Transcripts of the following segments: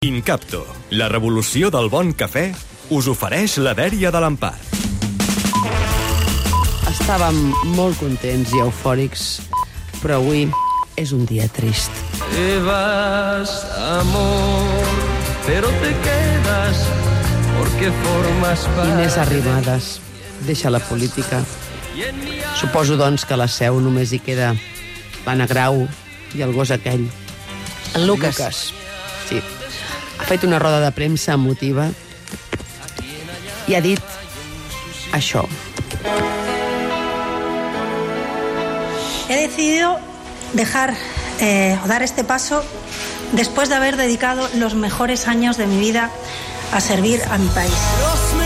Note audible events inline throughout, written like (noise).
Incapto, la revolució del bon cafè, us ofereix la dèria de l'empar. Estàvem molt contents i eufòrics, però avui és un dia trist. Te vas, amor, pero te quedas porque formas Inés parte Arrimadas deixa la política. Suposo, doncs, que a la seu només hi queda l'Anna Grau i el gos aquell. En Lucas. Lucas. Sí. Fet una roda de premsa emotiva i ha dit això. He decidido dejar eh, dar este paso después de haber dedicado los mejores años de mi vida a servir a mi país.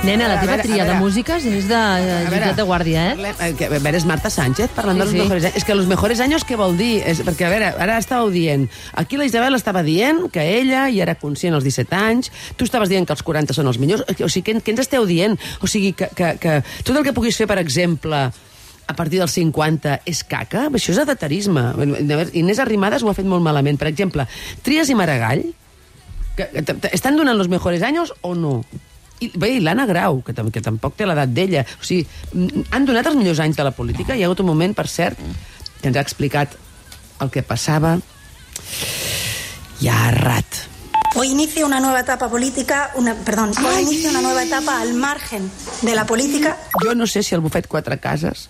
Nena, la teva veure, tria de músiques és de eh, jutjat de guàrdia, eh? Parlem- eh, a veure, és Marta Sánchez parlant Sí, dels sí. mejores anys. És que los mejores años què vol dir? És, perquè, a veure, ara estàveu dient... Aquí la Isabel estava dient que ella ja era conscient als 17 anys, tu estaves dient que els 40 són els millors, o sigui, què, què ens esteu dient? O sigui, que, que, que tot el que puguis fer, per exemple, a partir dels 50 és caca? Això és edaterisme. Inés Arrimadas ho ha fet molt malament. Per exemple, Trias i Maragall, que, que estan donant los mejores años o no? I, bé, i l'Anna Grau, que, que tampoc té l'edat d'ella. O sigui, han donat els millors anys de la política. Hi ha hagut un moment, per cert, que ens ha explicat el que passava. I ha errat. Hoy inicio una nueva etapa política, una, perdón, hoy inicio una nueva etapa al margen de la política Jo no sé si el bufet Quatre Cases,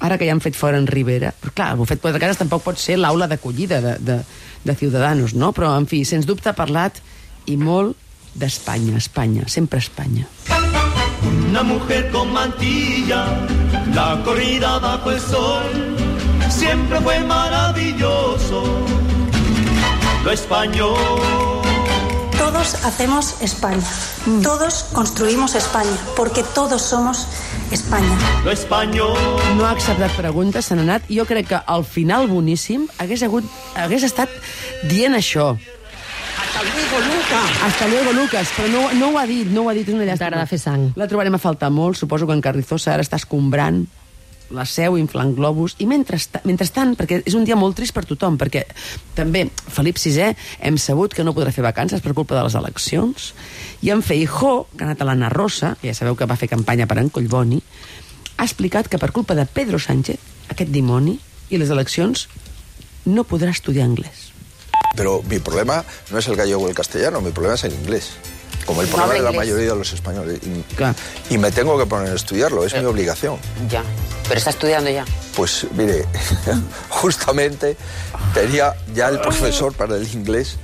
ara que ja han fet fora en Rivera, però clar, el bufet Quatre Cases tampoc pot ser l'aula d'acollida de, de, de Ciudadanos, no? Però, en fi, sens dubte ha parlat i molt d'Espanya, Espanya, sempre Espanya. Una mujer con mantilla, la corrida bajo el sol, siempre fue maravilloso. Lo español. Todos hacemos España, todos construimos España, porque todos somos España. Lo español. no ha acceptat preguntes, se n'ha anat. Jo crec que al final boníssim hagués, hagut, hagués estat dient això. Luego, Lucas! Hasta luego, Lucas. Però no, no ho ha dit, no ho ha dit, és una llàstima. T'agrada fer sang. La trobarem a faltar molt. Suposo que en Carrizosa ara està escombrant la seu, inflant globus, i mentrestant, mentrestant, perquè és un dia molt trist per tothom, perquè també Felip VI hem sabut que no podrà fer vacances per culpa de les eleccions, i en Feijó, que ha anat a l'Anna Rosa, que ja sabeu que va fer campanya per en Collboni, ha explicat que per culpa de Pedro Sánchez, aquest dimoni, i les eleccions, no podrà estudiar anglès. Pero mi problema no es el gallego o el castellano, mi problema es el inglés. Como el No problema de la inglés. mayoría de los españoles. Y, Claro. y me tengo que poner a estudiarlo, es mi obligación. Ya. Pero está estudiando ya. Pues mire, (laughs) justamente tenía ya el profesor para el inglés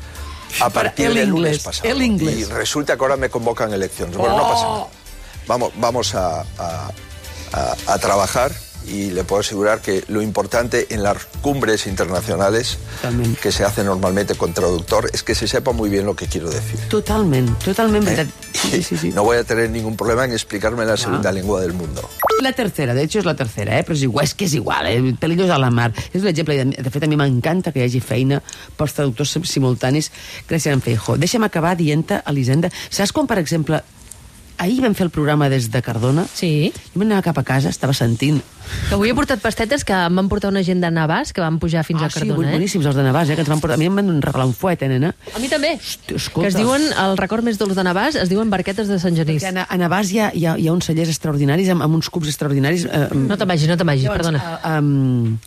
a partir el del lunes inglés, pasado. el inglés. Y resulta que ahora me convocan elecciones. Bueno, no pasa nada. Vamos, vamos a, a- a- a trabajar y le puedo asegurar que lo importante en las cumbres internacionales También. que se hace normalmente con traductor es que se sepa muy bien lo que quiero decir. Totalment, totalment ¿eh? Sí, sí, sí. No voy a tener ningún problema en explicarme la segunda lengua del mundo. La tercera, de hecho és la tercera, eh? però és igual, és que és igual, eh? pelillos a la mar. És un exemple, de de fet a mi m'encanta que hi hagi feina pels traductors simultanis gràcies a en Feijó. Deixa'm acabar dient-te, Elisenda, saps quan, per exemple, ahir vam fer el programa des de Cardona, Sí. jo m'anava cap a casa, estava sentint... Que avui he portat pastetes que em van portar una gent de Navàs que van pujar fins a sí, Cardona, eh? boníssims els de Navàs, eh? que ens van portar... A mi em van regalar un fuet, eh, nena? A mi també. Hosti, escolta. que es diuen, el record més dolç de Navàs, es diuen barquetes de Sant Genís. Que a, a Navàs hi ha, hi ha, hi ha uns cellers extraordinaris amb, amb uns cubs extraordinaris. Eh, No te'n vagis, no te'n vagis, perdona. Uh, um,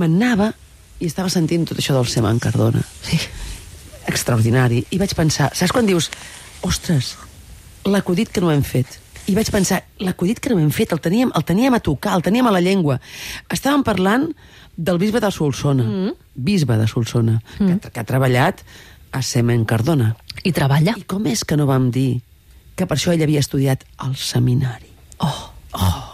M'anava i estava sentint tot això del Seman Cardona. Sí. Extraordinari. I vaig pensar, saps quan dius, ostres, l'acudit que no hem fet. I vaig pensar, l'acudit que no hem fet, el teníem, el teníem a tocar, el teníem a la llengua. Estàvem parlant del bisbe de Solsona, mm. bisbe de Solsona, mm. que, que ha treballat a Semen Cardona. I treballa. I com és que no vam dir que per això ell havia estudiat al seminari? Oh, oh.